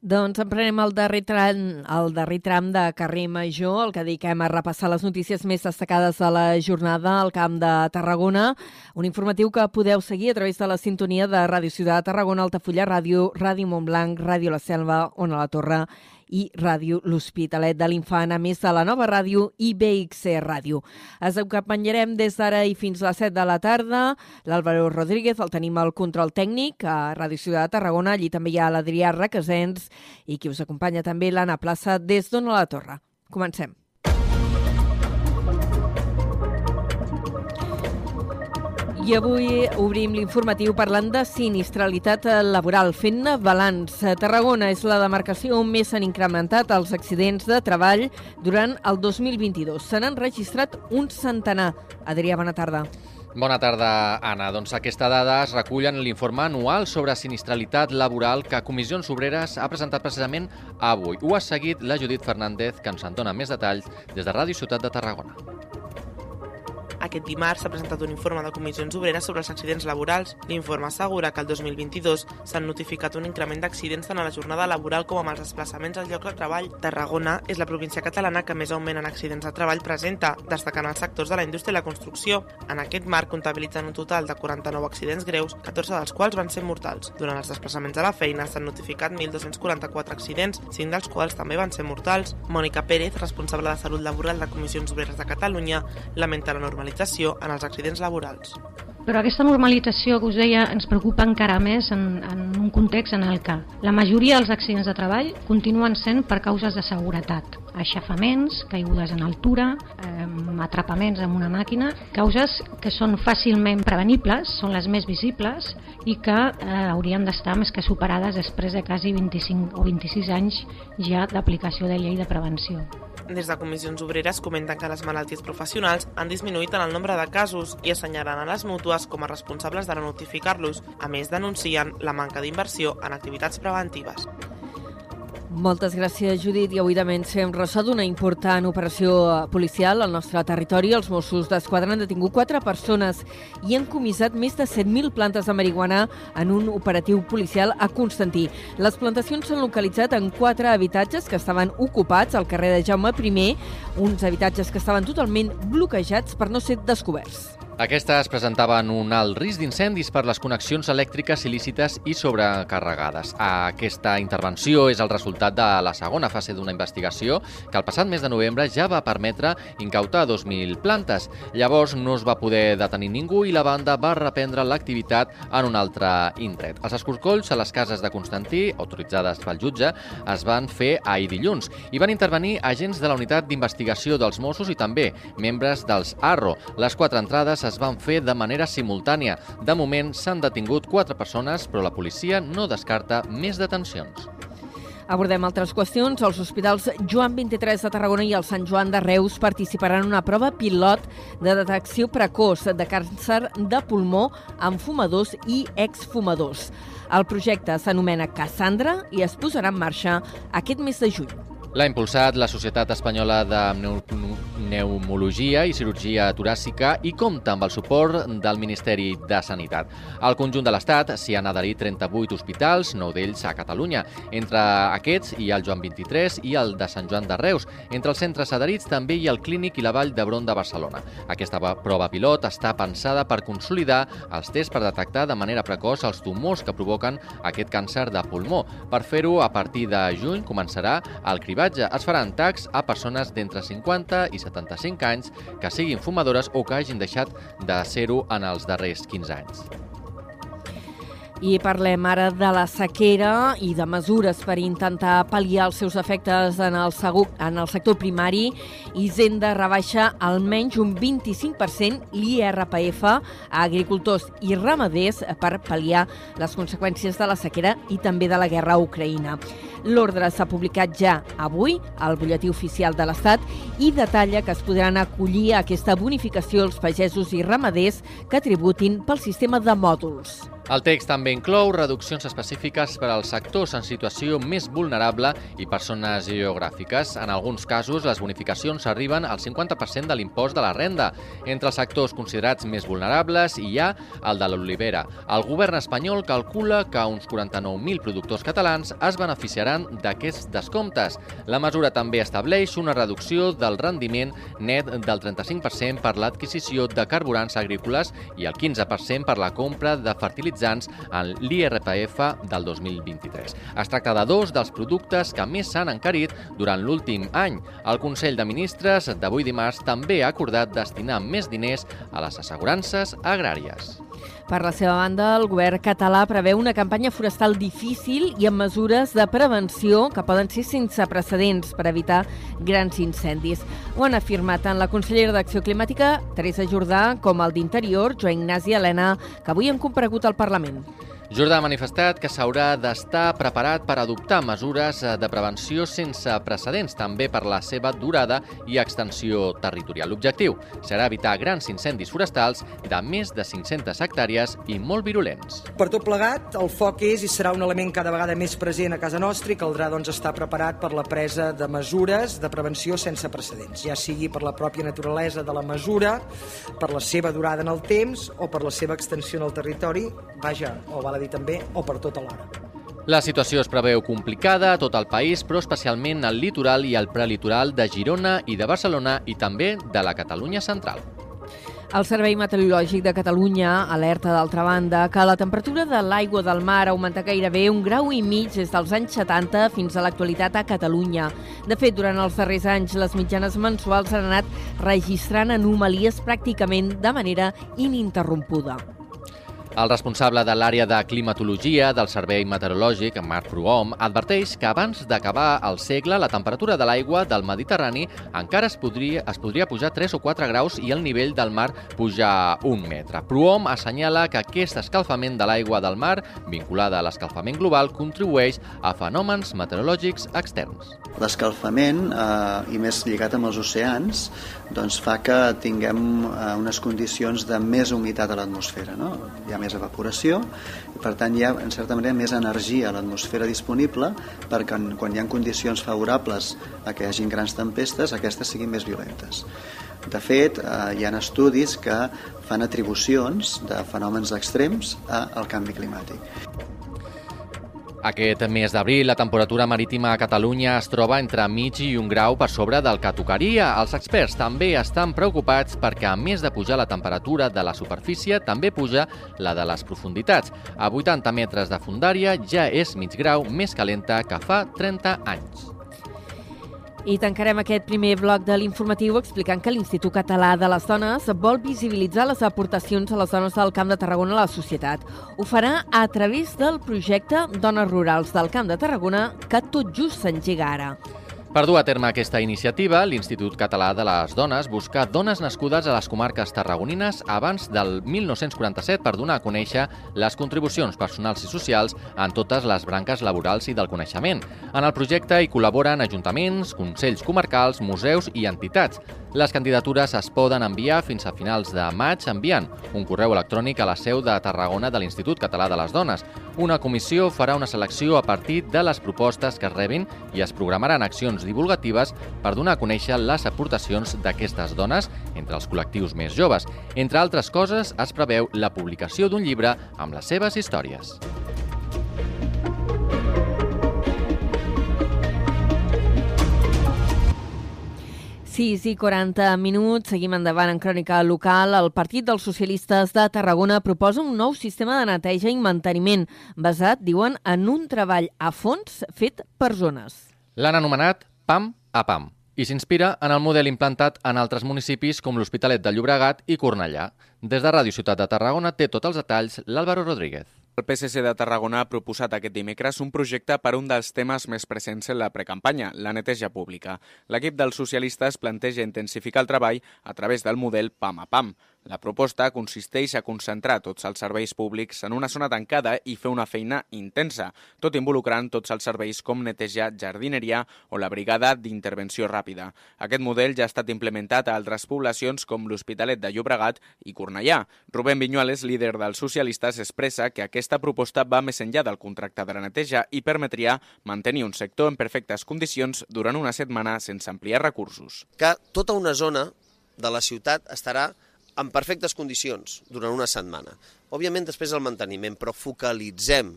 Doncs emprenem el darrer, tram, el darrer tram de carrer Major, el que dediquem a repassar les notícies més destacades de la jornada al Camp de Tarragona. Un informatiu que podeu seguir a través de la sintonia de Ràdio Ciutat de Tarragona, Altafulla Ràdio, Ràdio Montblanc, Ràdio La Selva, Ona la Torre i Ràdio L'Hospitalet de l'Infant, a més de la nova ràdio i BXC Ràdio. Es acompanyarem des d'ara i fins a les 7 de la tarda. L'Àlvaro Rodríguez el tenim al control tècnic a Ràdio Ciutat de Tarragona. Allí també hi ha l'Adrià Requesens i qui us acompanya també l'Anna Plaça des d'Ona la Torre. Comencem. I avui obrim l'informatiu parlant de sinistralitat laboral, fent balanç. Tarragona és la demarcació on més s'han incrementat els accidents de treball durant el 2022. Se n'han registrat un centenar. Adrià, bona tarda. Bona tarda, Anna. Doncs aquesta dada es recull en l'informe anual sobre sinistralitat laboral que Comissions Obreres ha presentat precisament avui. Ho ha seguit la Judit Fernández, que ens en dona més detalls des de Ràdio Ciutat de Tarragona. Aquest dimarts s'ha presentat un informe de comissions obreres sobre els accidents laborals. L'informe assegura que el 2022 s'han notificat un increment d'accidents tant a la jornada laboral com amb els desplaçaments al lloc de treball. Tarragona és la província catalana que més augment en accidents de treball presenta, destacant els sectors de la indústria i la construcció. En aquest marc comptabilitzen un total de 49 accidents greus, 14 dels quals van ser mortals. Durant els desplaçaments a la feina s'han notificat 1.244 accidents, 5 dels quals també van ser mortals. Mònica Pérez, responsable de Salut Laboral de Comissions Obreres de Catalunya, lamenta la normalització normalització en els accidents laborals. Però aquesta normalització que us deia ens preocupa encara més en, en un context en el que la majoria dels accidents de treball continuen sent per causes de seguretat. Aixafaments, caigudes en altura, eh, atrapaments amb una màquina, causes que són fàcilment prevenibles, són les més visibles i que eh, haurien d'estar més que superades després de quasi 25 o 26 anys ja d'aplicació de llei de prevenció. Des de comissions obreres comenten que les malalties professionals han disminuït en el nombre de casos i assenyalen a les mútues com a responsables de no notificar-los. A més, denuncien la manca d'inversió en activitats preventives. Moltes gràcies, Judit. I avui també ens fem ressò d'una important operació policial al nostre territori. Els Mossos d'Esquadra han detingut quatre persones i han comissat més de 7.000 plantes de marihuana en un operatiu policial a Constantí. Les plantacions s'han localitzat en quatre habitatges que estaven ocupats al carrer de Jaume I, uns habitatges que estaven totalment bloquejats per no ser descoberts. Aquestes presentaven un alt risc d'incendis per les connexions elèctriques il·lícites i sobrecarregades. Aquesta intervenció és el resultat de la segona fase d'una investigació que el passat mes de novembre ja va permetre incautar 2.000 plantes. Llavors no es va poder detenir ningú i la banda va reprendre l'activitat en un altre indret. Els escorcolls a les cases de Constantí, autoritzades pel jutge, es van fer ahir dilluns i van intervenir agents de la unitat d'investigació dels Mossos i també membres dels ARRO. Les quatre entrades es van fer de manera simultània. De moment s'han detingut quatre persones, però la policia no descarta més detencions. Abordem altres qüestions. Els hospitals Joan 23 de Tarragona i el Sant Joan de Reus participaran en una prova pilot de detecció precoç de càncer de pulmó en fumadors i exfumadors. El projecte s'anomena Cassandra i es posarà en marxa aquest mes de juny. L'ha impulsat la Societat Espanyola de Pneumologia i Cirurgia Toràcica i compta amb el suport del Ministeri de Sanitat. Al conjunt de l'Estat s'hi han adherit 38 hospitals, 9 d'ells a Catalunya. Entre aquests hi ha el Joan 23 i el de Sant Joan de Reus. Entre els centres adherits també hi ha el Clínic i la Vall d'Hebron de Barcelona. Aquesta prova pilot està pensada per consolidar els tests per detectar de manera precoç els tumors que provoquen aquest càncer de pulmó. Per fer-ho, a partir de juny començarà el cribat cribatge es faran tacs a persones d'entre 50 i 75 anys que siguin fumadores o que hagin deixat de ser-ho en els darrers 15 anys. I parlem ara de la sequera i de mesures per intentar pal·liar els seus efectes en el, segur, en el sector primari. Hisenda rebaixa almenys un 25% l'IRPF a agricultors i ramaders per pal·liar les conseqüències de la sequera i també de la guerra a Ucraïna. L'ordre s'ha publicat ja avui al butlletí oficial de l'Estat i detalla que es podran acollir a aquesta bonificació els pagesos i ramaders que tributin pel sistema de mòduls. El text també inclou reduccions específiques per als sectors en situació més vulnerable i persones geogràfiques. En alguns casos, les bonificacions arriben al 50% de l'impost de la renda. Entre els sectors considerats més vulnerables hi ha el de l'olivera. El govern espanyol calcula que uns 49.000 productors catalans es beneficiaran d'aquests descomptes. La mesura també estableix una reducció del rendiment net del 35% per l'adquisició de carburants agrícoles i el 15% per la compra de fertilitzants fertilitzants en l'IRPF del 2023. Es tracta de dos dels productes que més s'han encarit durant l'últim any. El Consell de Ministres d'avui dimarts també ha acordat destinar més diners a les assegurances agràries. Per la seva banda, el govern català preveu una campanya forestal difícil i amb mesures de prevenció que poden ser sense precedents per evitar grans incendis. Ho han afirmat tant la consellera d'Acció Climàtica, Teresa Jordà, com el d'Interior, Joan Ignasi Helena, que avui han comparegut al Parlament. Jordà ha manifestat que s'haurà d'estar preparat per adoptar mesures eh, de prevenció sense precedents, també per la seva durada i extensió territorial. L'objectiu serà evitar grans incendis forestals de més de 500 hectàrees i molt virulents. Per tot plegat, el foc és i serà un element cada vegada més present a casa nostra i caldrà doncs, estar preparat per la presa de mesures de prevenció sense precedents, ja sigui per la pròpia naturalesa de la mesura, per la seva durada en el temps o per la seva extensió en el territori, vaja, o val dir també, o per tota l'hora. La situació es preveu complicada a tot el país, però especialment al litoral i al prelitoral de Girona i de Barcelona i també de la Catalunya central. El Servei Meteorològic de Catalunya alerta, d'altra banda, que la temperatura de l'aigua del mar ha augmentat gairebé un grau i mig des dels anys 70 fins a l'actualitat a Catalunya. De fet, durant els darrers anys, les mitjanes mensuals han anat registrant anomalies pràcticament de manera ininterrompuda. El responsable de l'àrea de climatologia del Servei Meteorològic, Marc Prohom, adverteix que abans d'acabar el segle la temperatura de l'aigua del Mediterrani encara es podria, es podria pujar 3 o 4 graus i el nivell del mar pujar un metre. Prohom assenyala que aquest escalfament de l'aigua del mar, vinculada a l'escalfament global, contribueix a fenòmens meteorològics externs. L'escalfament, eh, i més lligat amb els oceans, doncs fa que tinguem eh, unes condicions de més humitat a l'atmosfera. No? Hi ha més evaporació i per tant hi ha en certa manera més energia a l'atmosfera disponible perquè quan hi ha condicions favorables a que hi hagin grans tempestes aquestes siguin més violentes. De fet, eh, hi ha estudis que fan atribucions de fenòmens extrems al canvi climàtic. Aquest mes d'abril, la temperatura marítima a Catalunya es troba entre mig i un grau per sobre del que tocaria. Els experts també estan preocupats perquè, a més de pujar la temperatura de la superfície, també puja la de les profunditats. A 80 metres de fundària ja és mig grau més calenta que fa 30 anys. I tancarem aquest primer bloc de l'informatiu explicant que l'Institut Català de les Dones vol visibilitzar les aportacions a les dones del Camp de Tarragona a la societat. Ho farà a través del projecte Dones Rurals del Camp de Tarragona, que tot just s'engega ara. Per dur a terme aquesta iniciativa, l'Institut Català de les Dones busca dones nascudes a les comarques tarragonines abans del 1947 per donar a conèixer les contribucions personals i socials en totes les branques laborals i del coneixement. En el projecte hi col·laboren ajuntaments, consells comarcals, museus i entitats. Les candidatures es poden enviar fins a finals de maig enviant un correu electrònic a la seu de Tarragona de l'Institut Català de les Dones. Una comissió farà una selecció a partir de les propostes que es rebin i es programaran accions divulgatives per donar a conèixer les aportacions d'aquestes dones entre els col·lectius més joves. Entre altres coses, es preveu la publicació d'un llibre amb les seves històries. 6 i 40 minuts, seguim endavant en crònica local. El Partit dels Socialistes de Tarragona proposa un nou sistema de neteja i manteniment basat, diuen, en un treball a fons fet per zones. L'han anomenat PAM a PAM i s'inspira en el model implantat en altres municipis com l'Hospitalet de Llobregat i Cornellà. Des de Ràdio Ciutat de Tarragona té tots els detalls l'Àlvaro Rodríguez. El PSC de Tarragona ha proposat aquest dimecres un projecte per un dels temes més presents en la precampanya, la neteja pública. L'equip dels socialistes planteja intensificar el treball a través del model PAM a PAM. La proposta consisteix a concentrar tots els serveis públics en una zona tancada i fer una feina intensa, tot involucrant tots els serveis com neteja, jardineria o la brigada d'intervenció ràpida. Aquest model ja ha estat implementat a altres poblacions com l'Hospitalet de Llobregat i Cornellà. Rubén Viñuales, líder dels socialistes, expressa que aquesta proposta va més enllà del contracte de la neteja i permetria mantenir un sector en perfectes condicions durant una setmana sense ampliar recursos. Que tota una zona de la ciutat estarà en perfectes condicions durant una setmana. Òbviament després el manteniment, però focalitzem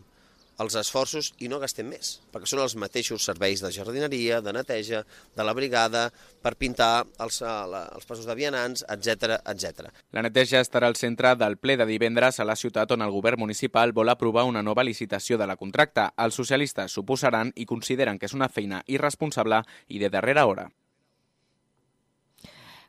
els esforços i no gastem més, perquè són els mateixos serveis de jardineria, de neteja, de la brigada, per pintar els, eh, els passos de vianants, etc etc. La neteja estarà al centre del ple de divendres a la ciutat on el govern municipal vol aprovar una nova licitació de la contracta. Els socialistes s'oposaran i consideren que és una feina irresponsable i de darrera hora.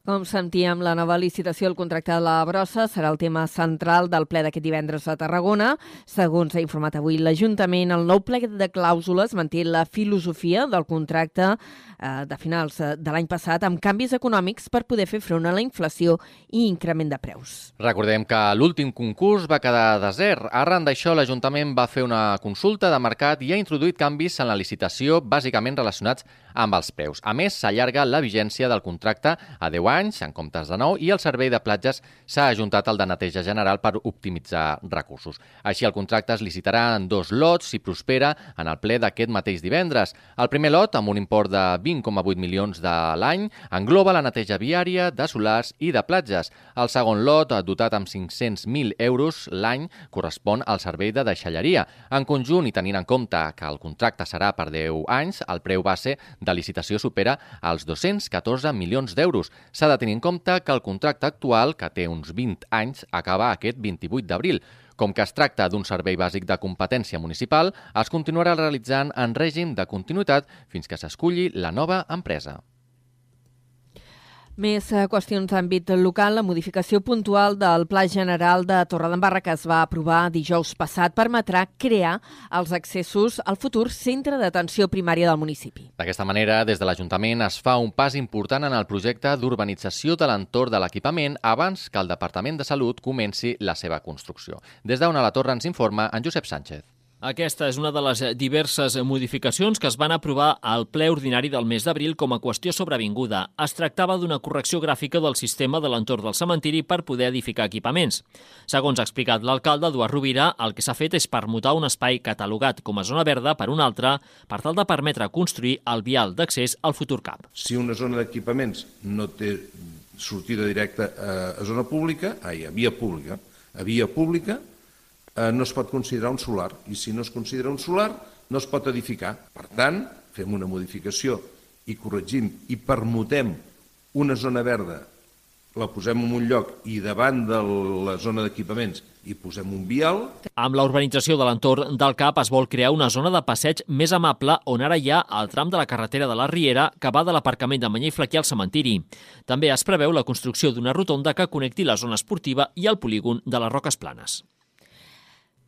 Com sentíem, la nova licitació del contracte de la brossa serà el tema central del ple d'aquest divendres a Tarragona. Segons ha informat avui l'Ajuntament, el nou ple de clàusules manté la filosofia del contracte eh, de finals eh, de l'any passat amb canvis econòmics per poder fer front a la inflació i increment de preus. Recordem que l'últim concurs va quedar desert. Arran d'això, l'Ajuntament va fer una consulta de mercat i ha introduït canvis en la licitació bàsicament relacionats amb els preus. A més, s'allarga la vigència del contracte a 10 anys anys, en comptes de 9, i el servei de platges s'ha ajuntat al de neteja general per optimitzar recursos. Així, el contracte es licitarà en dos lots si prospera en el ple d'aquest mateix divendres. El primer lot, amb un import de 20,8 milions de l'any, engloba la neteja viària, de solars i de platges. El segon lot, dotat amb 500.000 euros l'any, correspon al servei de deixalleria. En conjunt, i tenint en compte que el contracte serà per 10 anys, el preu base de licitació supera els 214 milions d'euros. S'ha S'ha de tenir en compte que el contracte actual, que té uns 20 anys, acaba aquest 28 d'abril. Com que es tracta d'un servei bàsic de competència municipal, es continuarà realitzant en règim de continuïtat fins que s'esculli la nova empresa. Més eh, qüestions d'àmbit local. La modificació puntual del Pla General de Torredembarra que es va aprovar dijous passat permetrà crear els accessos al futur centre d'atenció primària del municipi. D'aquesta manera, des de l'Ajuntament es fa un pas important en el projecte d'urbanització de l'entorn de l'equipament abans que el Departament de Salut comenci la seva construcció. Des d'on a la Torre ens informa en Josep Sánchez. Aquesta és una de les diverses modificacions que es van aprovar al ple ordinari del mes d'abril com a qüestió sobrevinguda. Es tractava d'una correcció gràfica del sistema de l'entorn del cementiri per poder edificar equipaments. Segons ha explicat l'alcalde Eduard Rovira, el que s'ha fet és permutar un espai catalogat com a zona verda per un altre per tal de permetre construir el vial d'accés al futur CAP. Si una zona d'equipaments no té sortida directa a zona pública, ai, a via pública, a via pública, eh, no es pot considerar un solar i si no es considera un solar no es pot edificar. Per tant, fem una modificació i corregim i permutem una zona verda, la posem en un lloc i davant de la zona d'equipaments i posem un vial. Amb la urbanització de l'entorn del CAP es vol crear una zona de passeig més amable on ara hi ha el tram de la carretera de la Riera que va de l'aparcament de Manyer i Flaquí al cementiri. També es preveu la construcció d'una rotonda que connecti la zona esportiva i el polígon de les Roques Planes.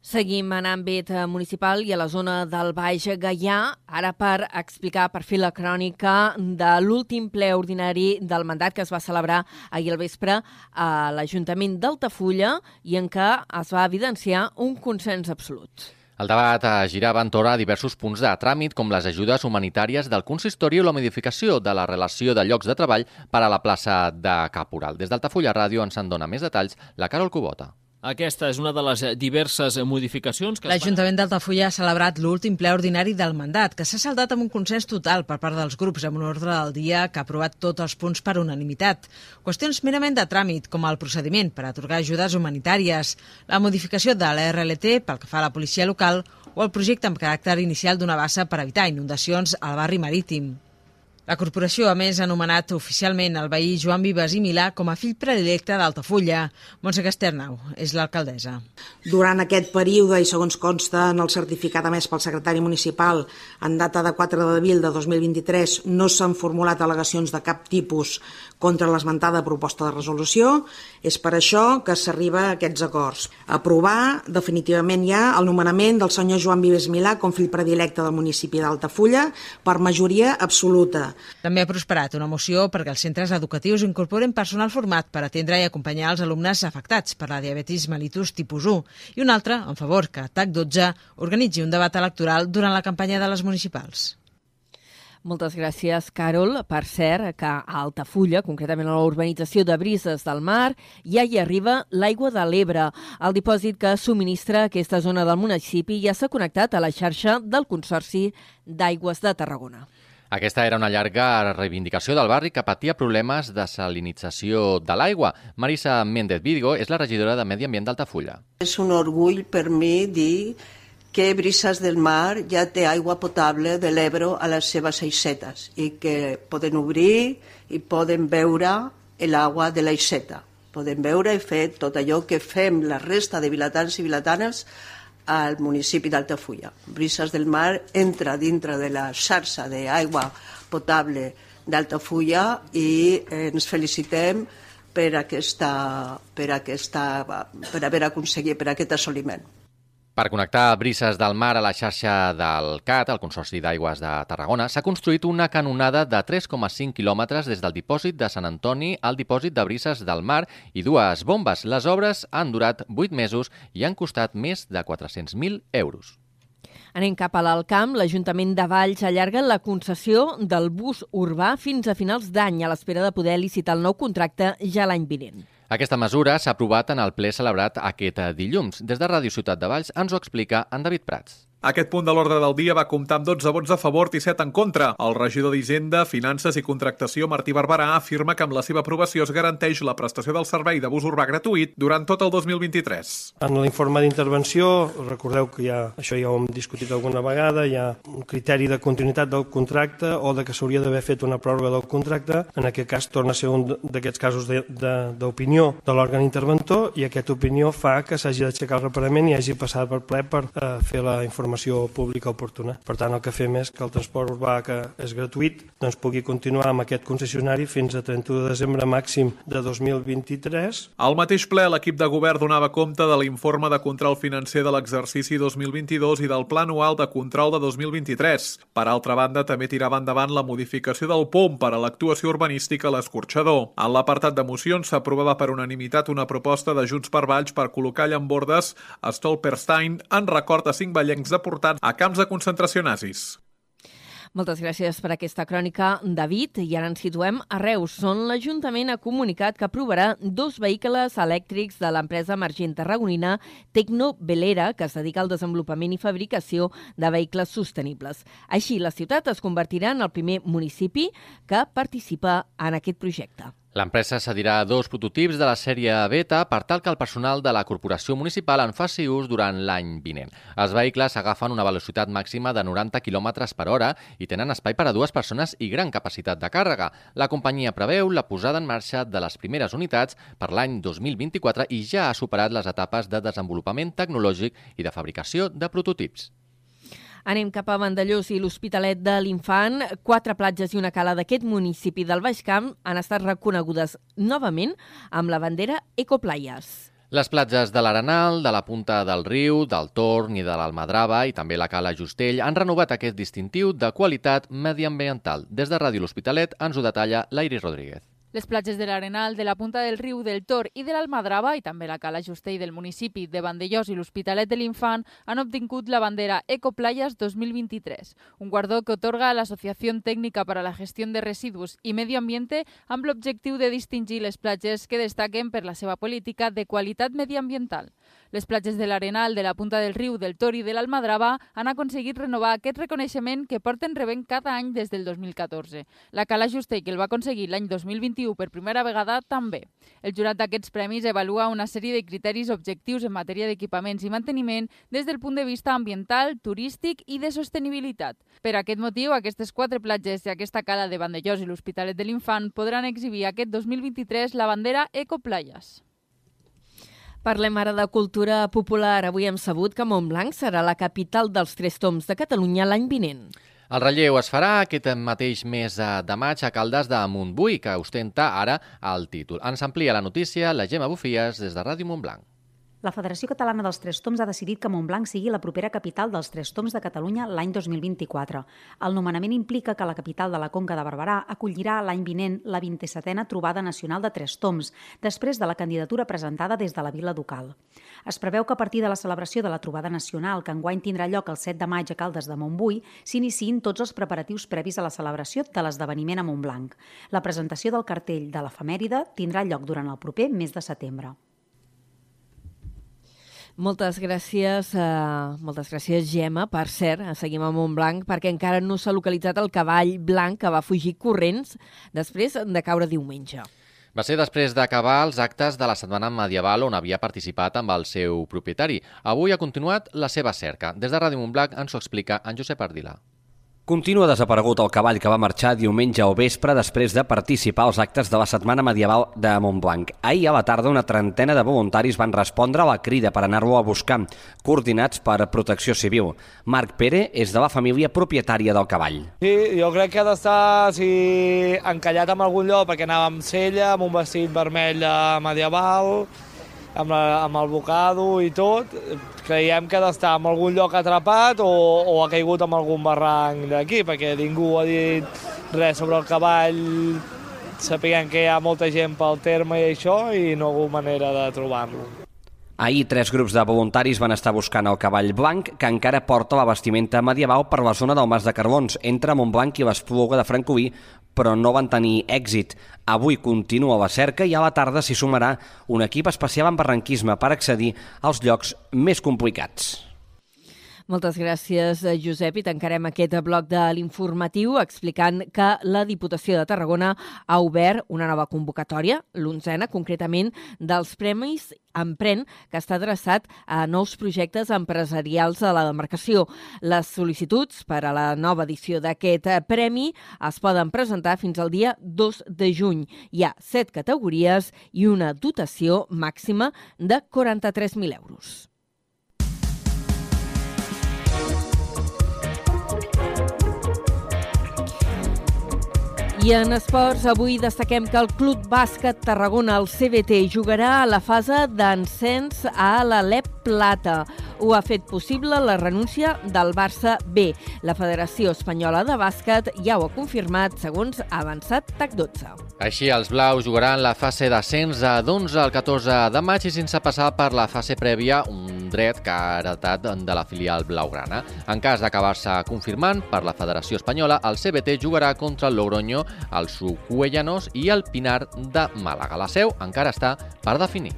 Seguim en àmbit eh, municipal i a la zona del Baix Gaià, ara per explicar, per fer la crònica de l'últim ple ordinari del mandat que es va celebrar ahir al vespre a l'Ajuntament d'Altafulla i en què es va evidenciar un consens absolut. El debat girava entorn a diversos punts de tràmit, com les ajudes humanitàries del consistori o la modificació de la relació de llocs de treball per a la plaça de Caporal. Des d'Altafulla Ràdio ens en dona més detalls la Carol Cubota. Aquesta és una de les diverses modificacions que... L'Ajuntament d'Altafulla ha celebrat l'últim ple ordinari del mandat, que s'ha saldat amb un consens total per part dels grups amb un ordre del dia que ha aprovat tots els punts per unanimitat. Qüestions merament de tràmit, com el procediment per atorgar ajudes humanitàries, la modificació de l'RLT pel que fa a la policia local o el projecte amb caràcter inicial d'una bassa per evitar inundacions al barri marítim. La corporació, a més, ha anomenat oficialment el veí Joan Vives i Milà com a fill predilecte d'Altafulla. Montse Casternau és l'alcaldessa. Durant aquest període, i segons consta en el certificat emès pel secretari municipal en data de 4 d'abril de 2023, no s'han formulat al·legacions de cap tipus contra l'esmentada proposta de resolució. És per això que s'arriba a aquests acords. Aprovar definitivament ja el nomenament del senyor Joan Vives Milà com fill predilecte del municipi d'Altafulla per majoria absoluta També ha prosperat una moció perquè els centres educatius incorporen personal format per atendre i acompanyar els alumnes afectats per la diabetis mellitus tipus 1 i una altra en favor que TAC 12 organitzi un debat electoral durant la campanya de les municipals. Moltes gràcies, Carol. Per cert, que a Altafulla, concretament a la urbanització de Brises del Mar, ja hi arriba l'aigua de l'Ebre. El dipòsit que subministra aquesta zona del municipi ja s'ha connectat a la xarxa del Consorci d'Aigües de Tarragona. Aquesta era una llarga reivindicació del barri que patia problemes de salinització de l'aigua. Marisa Méndez Vigo és la regidora de Medi Ambient d'Altafulla. És un orgull per mi dir que Brises del Mar ja té aigua potable de l'Ebro a les seves aixetes i que poden obrir i poden veure l'aigua de l'aixeta. Poden veure i fer tot allò que fem la resta de vilatans i vilatanes al municipi d'Altafulla. Brises del Mar entra dintre de la xarxa d'aigua potable d'Altafulla i ens felicitem per, aquesta, per, aquesta, per haver aconseguit per aquest assoliment. Per connectar Brises del Mar a la xarxa del CAT, el Consorci d'Aigües de Tarragona, s'ha construït una canonada de 3,5 quilòmetres des del dipòsit de Sant Antoni al dipòsit de Brises del Mar i dues bombes. Les obres han durat 8 mesos i han costat més de 400.000 euros. Anem cap a l'Alcamp. L'Ajuntament de Valls allarga la concessió del bus urbà fins a finals d'any a l'espera de poder licitar el nou contracte ja l'any vinent. Aquesta mesura s'ha aprovat en el ple celebrat aquest dilluns. Des de Ràdio Ciutat de Valls ens ho explica en David Prats. Aquest punt de l'ordre del dia va comptar amb 12 vots a favor i 7 en contra. El regidor d'Hisenda, Finances i Contractació, Martí Barberà, afirma que amb la seva aprovació es garanteix la prestació del servei de bus urbà gratuït durant tot el 2023. En l'informe d'intervenció, recordeu que ja, això ja ho hem discutit alguna vegada, hi ha un criteri de continuïtat del contracte o de que s'hauria d'haver fet una pròrroga del contracte. En aquest cas torna a ser un d'aquests casos d'opinió de, de, de l'òrgan interventor i aquesta opinió fa que s'hagi d'aixecar el reparament i hagi passat per ple per eh, fer la informació informació pública oportuna. Per tant, el que fem és que el transport urbà, que és gratuït, doncs pugui continuar amb aquest concessionari fins a 31 de desembre màxim de 2023. Al mateix ple, l'equip de govern donava compte de l'informe de control financer de l'exercici 2022 i del pla anual de control de 2023. Per altra banda, també tirava endavant la modificació del POM per a l'actuació urbanística a l'escorxador. En l'apartat de mocions s'aprovava per unanimitat una proposta de Junts per Valls per col·locar llambordes a Stolperstein en record a cinc ballencs de deportats a camps de concentració nazis. Moltes gràcies per aquesta crònica, David. I ara ens situem a Reus, on l'Ajuntament ha comunicat que aprovarà dos vehicles elèctrics de l'empresa emergent tarragonina Tecno Velera, que es dedica al desenvolupament i fabricació de vehicles sostenibles. Així, la ciutat es convertirà en el primer municipi que participa en aquest projecte. L'empresa cedirà dos prototips de la sèrie beta per tal que el personal de la corporació municipal en faci ús durant l'any vinent. Els vehicles agafen una velocitat màxima de 90 km per hora i tenen espai per a dues persones i gran capacitat de càrrega. La companyia preveu la posada en marxa de les primeres unitats per l'any 2024 i ja ha superat les etapes de desenvolupament tecnològic i de fabricació de prototips. Anem cap a Vandellós i l'Hospitalet de l'Infant. Quatre platges i una cala d'aquest municipi del Baix Camp han estat reconegudes novament amb la bandera Ecoplayas. Les platges de l'Arenal, de la Punta del Riu, del Torn i de l'Almadrava i també la Cala Justell han renovat aquest distintiu de qualitat mediambiental. Des de Ràdio L'Hospitalet ens ho detalla l'Iris Rodríguez. Les platges de l'Arenal, de la Punta del Riu, del Tor i de l'Almadrava i també la Cala Justell del municipi de Vandellós i l'Hospitalet de l'Infant han obtingut la bandera Ecoplayas 2023, un guardó que otorga l'Associació Tècnica per a la Gestió de Residus i Medi Ambiente amb l'objectiu de distingir les platges que destaquen per la seva política de qualitat mediambiental. Les platges de l'Arenal, de la Punta del Riu, del Tor i de l'Almadrava han aconseguit renovar aquest reconeixement que porten rebent cada any des del 2014. La Cala Justell, que el va aconseguir l'any 2021 per primera vegada, també. El jurat d'aquests premis evalua una sèrie de criteris objectius en matèria d'equipaments i manteniment des del punt de vista ambiental, turístic i de sostenibilitat. Per aquest motiu, aquestes quatre platges i aquesta cala de Vandellós i l'Hospitalet de l'Infant podran exhibir aquest 2023 la bandera Ecoplayas. Parlem ara de cultura popular. Avui hem sabut que Montblanc serà la capital dels Tres Toms de Catalunya l'any vinent. El relleu es farà aquest mateix mes de maig a Caldes de Montbui, que ostenta ara el títol. Ens amplia la notícia la Gemma Bufies des de Ràdio Montblanc. La Federació Catalana dels Tres Toms ha decidit que Montblanc sigui la propera capital dels Tres Toms de Catalunya l'any 2024. El nomenament implica que la capital de la Conca de Barberà acollirà l'any vinent la 27a trobada nacional de Tres Toms, després de la candidatura presentada des de la Vila Ducal. Es preveu que a partir de la celebració de la trobada nacional, que enguany tindrà lloc el 7 de maig a Caldes de Montbui, s'iniciïn tots els preparatius previs a la celebració de l'esdeveniment a Montblanc. La presentació del cartell de l'efemèride tindrà lloc durant el proper mes de setembre. Moltes gràcies, uh, moltes gràcies, Gemma. Per cert, seguim a Montblanc perquè encara no s'ha localitzat el cavall blanc que va fugir corrents després de caure diumenge. Va ser després d'acabar els actes de la Setmana Medieval on havia participat amb el seu propietari. Avui ha continuat la seva cerca. Des de Ràdio Montblanc ens ho explica en Josep Ardila. Continua desaparegut el cavall que va marxar diumenge o vespre després de participar als actes de la Setmana Medieval de Montblanc. Ahir a la tarda una trentena de voluntaris van respondre a la crida per anar-lo a buscar, coordinats per Protecció Civil. Marc Pere és de la família propietària del cavall. Sí, jo crec que ha d'estar si, encallat en algun lloc perquè anava amb cella, amb un vestit vermell medieval, amb, la, amb el bocado i tot, creiem que ha d'estar en algun lloc atrapat o, o ha caigut en algun barranc d'aquí, perquè ningú ha dit res sobre el cavall, sapiguem que hi ha molta gent pel terme i això, i no ha hagut manera de trobar-lo. Ahir, tres grups de voluntaris van estar buscant el cavall blanc, que encara porta la vestimenta medieval per la zona del Mas de Carbons, entre Montblanc i l'Espluga de Francoví, però no van tenir èxit. Avui continua la cerca i a la tarda s'hi sumarà un equip especial en barranquisme per accedir als llocs més complicats. Moltes gràcies, eh, Josep, i tancarem aquest bloc de l'informatiu explicant que la Diputació de Tarragona ha obert una nova convocatòria, l'onzena, concretament, dels Premis Empren, que està adreçat a nous projectes empresarials a la demarcació. Les sol·licituds per a la nova edició d'aquest eh, premi es poden presentar fins al dia 2 de juny. Hi ha set categories i una dotació màxima de 43.000 euros. I en esports, avui destaquem que el Club Bàsquet Tarragona, el CBT, jugarà a la fase d'encens a l'Alep Plata. Ho ha fet possible la renúncia del Barça B. La Federació Espanyola de Bàsquet ja ho ha confirmat, segons ha avançat TAC12. Així, els blaus jugaran la fase d'ascens de d'11 al 14 de maig i sense passar per la fase prèvia, un dret que ha heretat de la filial blaugrana. En cas d'acabar-se confirmant per la Federació Espanyola, el CBT jugarà contra el Logroño, el Sucuellanos i el Pinar de Màlaga. La seu encara està per definir.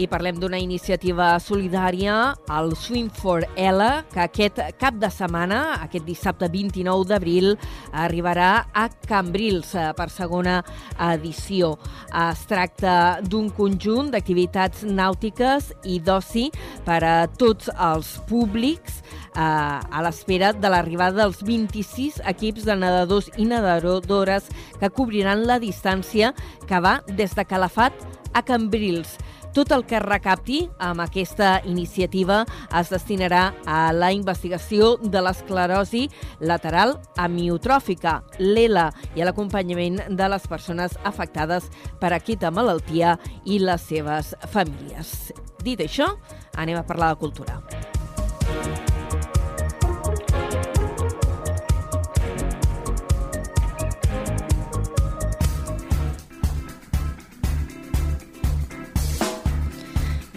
I parlem d'una iniciativa solidària, el Swim for Ella, que aquest cap de setmana, aquest dissabte 29 d'abril, arribarà a Cambrils eh, per segona edició. Es tracta d'un conjunt d'activitats nàutiques i d'oci per a tots els públics eh, a l'espera de l'arribada dels 26 equips de nedadors i nedadores que cobriran la distància que va des de Calafat a Cambrils. Tot el que recapti amb aquesta iniciativa es destinarà a la investigació de l'esclerosi lateral amiotròfica, l'ELA, i a l'acompanyament de les persones afectades per aquesta malaltia i les seves famílies. Dit això, anem a parlar de cultura.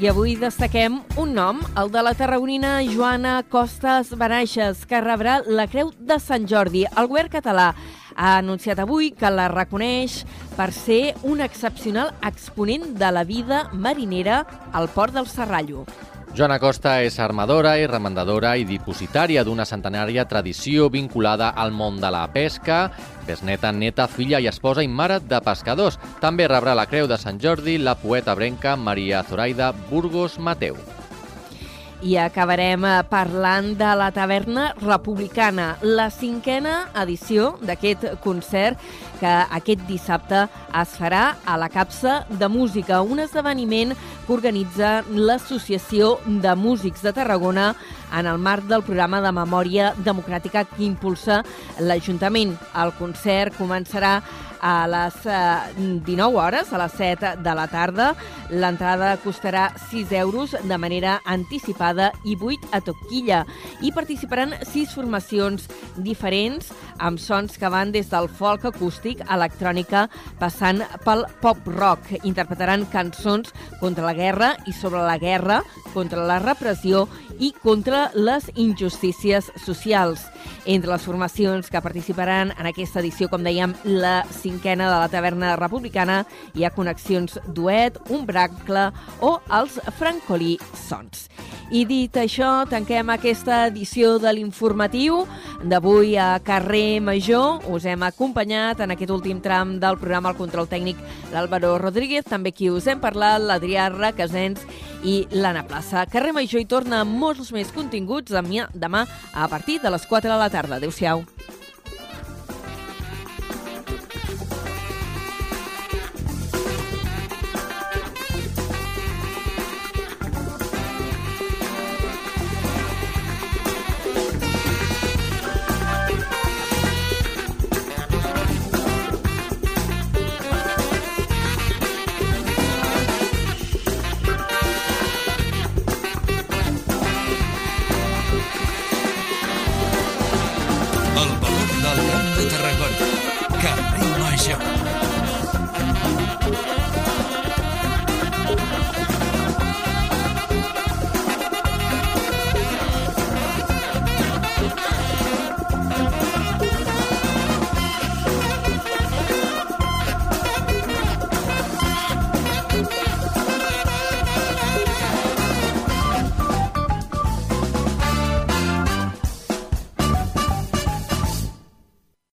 Avui destaquem un nom, el de la tarragonina Joana Costas Benaixes, que rebrà la Creu de Sant Jordi. El govern català ha anunciat avui que la reconeix per ser un excepcional exponent de la vida marinera al port del Serrallo. Joana Costa és armadora i remandadora i dipositària d'una centenària tradició vinculada al món de la pesca, besneta, neta, filla i esposa i mare de pescadors. També rebrà la Creu de Sant Jordi la poeta brenca Maria Zoraida Burgos Mateu. I acabarem eh, parlant de la Taverna Republicana, la cinquena edició d'aquest concert que aquest dissabte es farà a la Capsa de Música, un esdeveniment que organitza l'Associació de Músics de Tarragona en el marc del programa de memòria democràtica que impulsa l'Ajuntament. El concert començarà a les 19 eh, hores, a les 7 de la tarda. L'entrada costarà 6 euros de manera anticipada i 8 a toquilla. I participaran 6 formacions diferents amb sons que van des del folk acústic, electrònica, passant pel pop-rock. Interpretaran cançons contra la guerra i sobre la guerra, contra la repressió i contra les injustícies socials. Entre les formacions que participaran en aquesta edició, com dèiem, la cinquena de la taverna republicana, hi ha connexions duet, un bracle o els francolí sons. I dit això, tanquem aquesta edició de l'informatiu d'avui a Carrer Major. Us hem acompanyat en aquest últim tram del programa El Control Tècnic l'Àlvaro Rodríguez, també qui us hem parlat, l'Adrià Requesens i l'Anna Plaça. Carrer Major hi torna molts més continguts demà a partir de les 4 de la tarda. Adéu-siau.